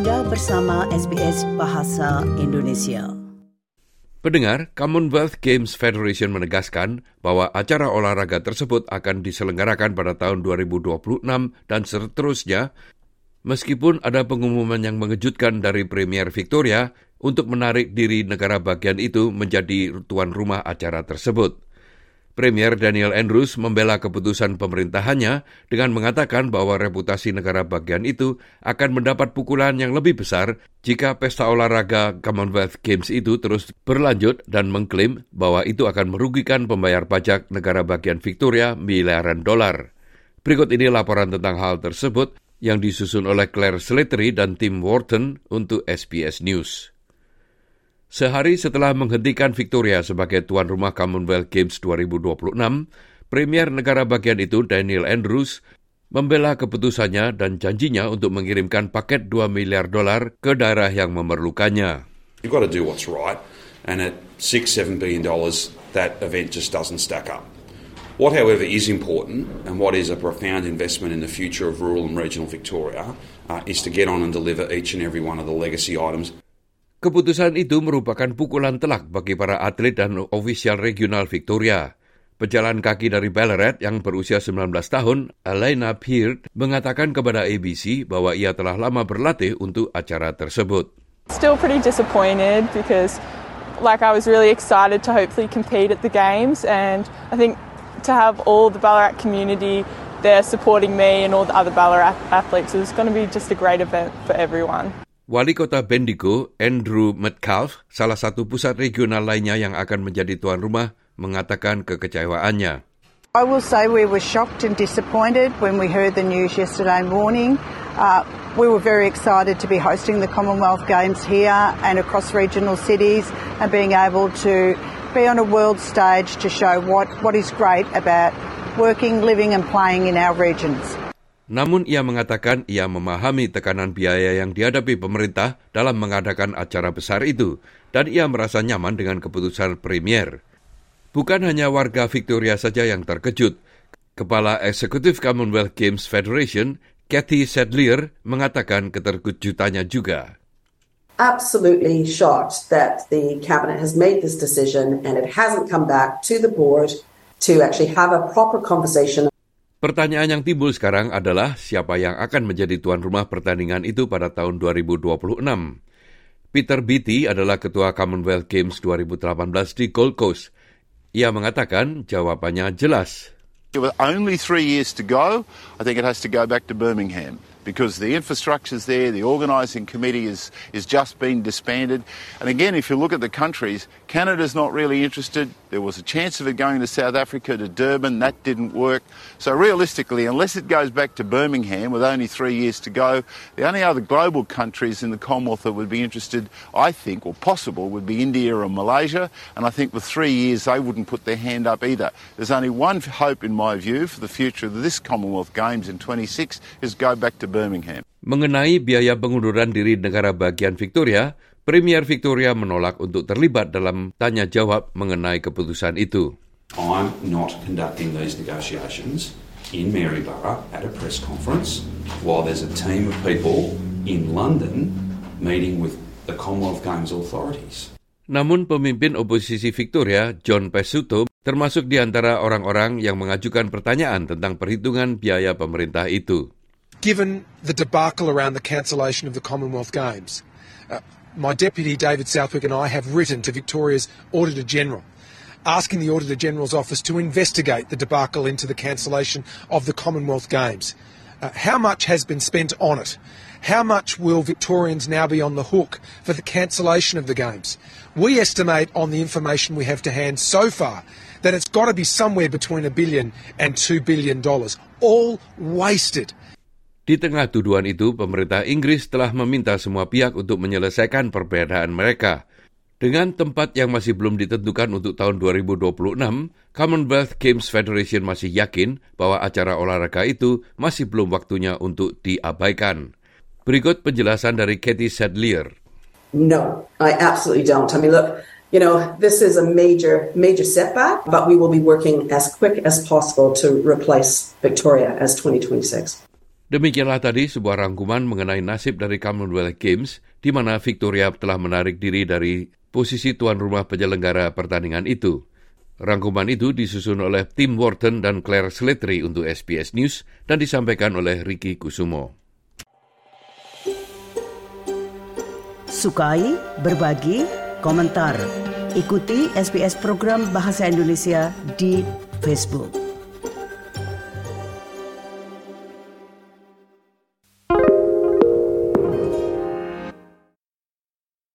Anda bersama SBS Bahasa Indonesia. Pendengar, Commonwealth Games Federation menegaskan bahwa acara olahraga tersebut akan diselenggarakan pada tahun 2026 dan seterusnya, meskipun ada pengumuman yang mengejutkan dari Premier Victoria untuk menarik diri negara bagian itu menjadi tuan rumah acara tersebut. Premier Daniel Andrews membela keputusan pemerintahannya dengan mengatakan bahwa reputasi negara bagian itu akan mendapat pukulan yang lebih besar jika pesta olahraga Commonwealth Games itu terus berlanjut dan mengklaim bahwa itu akan merugikan pembayar pajak negara bagian Victoria miliaran dolar. Berikut ini laporan tentang hal tersebut yang disusun oleh Claire Slattery dan Tim Wharton untuk SBS News. Sehari setelah menghentikan Victoria sebagai tuan rumah Commonwealth Games 2026, Premier negara bagian itu Daniel Andrews membela keputusannya dan janjinya untuk mengirimkan paket 2 miliar dolar ke daerah yang memerlukannya. You've got to do what's right, and at six, seven billion dollars, that event just doesn't stack up. What, however, is important, and what is a profound investment in the future of rural and regional Victoria, uh, is to get on and deliver each and every one of the legacy items Keputusan itu merupakan pukulan telak bagi para atlet dan ofisial regional Victoria. Pejalan kaki dari Ballarat yang berusia 19 tahun, Elena Peard, mengatakan kepada ABC bahwa ia telah lama berlatih untuk acara tersebut. Still pretty disappointed because like I was really excited to hopefully compete at the games and I think to have all the Ballarat community there supporting me and all the other Ballarat athletes is going to be just a great event for everyone. Wali kota Bendigo, Andrew Metcalf, salah satu pusat regional lainnya yang akan menjadi tuan rumah, mengatakan kekecewaannya. I will say we were shocked and disappointed when we heard the news yesterday morning. Uh, we were very excited to be hosting the Commonwealth Games here and across regional cities and being able to be on a world stage to show what, what is great about working, living and playing in our regions. Namun ia mengatakan ia memahami tekanan biaya yang dihadapi pemerintah dalam mengadakan acara besar itu, dan ia merasa nyaman dengan keputusan Premier. Bukan hanya warga Victoria saja yang terkejut. Kepala Eksekutif Commonwealth Games Federation, Kathy Sedlier, mengatakan keterkejutannya juga. Absolutely shocked that the cabinet has made this decision and it hasn't come back to the board to actually have a proper conversation Pertanyaan yang timbul sekarang adalah siapa yang akan menjadi tuan rumah pertandingan itu pada tahun 2026. Peter Beatty adalah ketua Commonwealth Games 2018 di Gold Coast. Ia mengatakan jawabannya jelas. With only three years to go, I think it has to go back to Birmingham because the infrastructure's there, the organising committee is, is just been disbanded. And again, if you look at the countries, Canada's not really interested. There was a chance of it going to South Africa, to Durban. That didn't work. So realistically, unless it goes back to Birmingham with only three years to go, the only other global countries in the Commonwealth that would be interested, I think, or possible, would be India and Malaysia. And I think with three years, they wouldn't put their hand up either. There's only one hope, in my view, for the future of this Commonwealth Games in 26 is go back to Birmingham. Mengenai biaya pengunduran diri negara bagian Victoria, Premier Victoria menolak untuk terlibat dalam tanya jawab mengenai keputusan itu. I'm not conducting these negotiations in Maryborough at a press conference while there's a team of people in London meeting with the Commonwealth Games authorities. Namun pemimpin oposisi Victoria, John Pesuto, termasuk di antara orang-orang yang mengajukan pertanyaan tentang perhitungan biaya pemerintah itu. Given the debacle around the cancellation of the Commonwealth Games, uh, my deputy David Southwick and I have written to Victoria's Auditor General asking the Auditor General's office to investigate the debacle into the cancellation of the Commonwealth Games. Uh, how much has been spent on it? How much will Victorians now be on the hook for the cancellation of the Games? We estimate on the information we have to hand so far that it's got to be somewhere between a billion and two billion dollars, all wasted Di tengah tuduhan itu, pemerintah Inggris telah meminta semua pihak untuk menyelesaikan perbedaan mereka. Dengan tempat yang masih belum ditentukan untuk tahun 2026, Commonwealth Games Federation masih yakin bahwa acara olahraga itu masih belum waktunya untuk diabaikan. Berikut penjelasan dari Katie Sadlier. No, I absolutely don't. I mean, look, you know, this is a major, major setback, but we will be working as quick as possible to replace Victoria as 2026. Demikianlah tadi sebuah rangkuman mengenai nasib dari Commonwealth Games di mana Victoria telah menarik diri dari posisi tuan rumah penyelenggara pertandingan itu. Rangkuman itu disusun oleh Tim Wharton dan Claire Slattery untuk SBS News dan disampaikan oleh Ricky Kusumo. Sukai, berbagi, komentar. Ikuti SBS program Bahasa Indonesia di Facebook.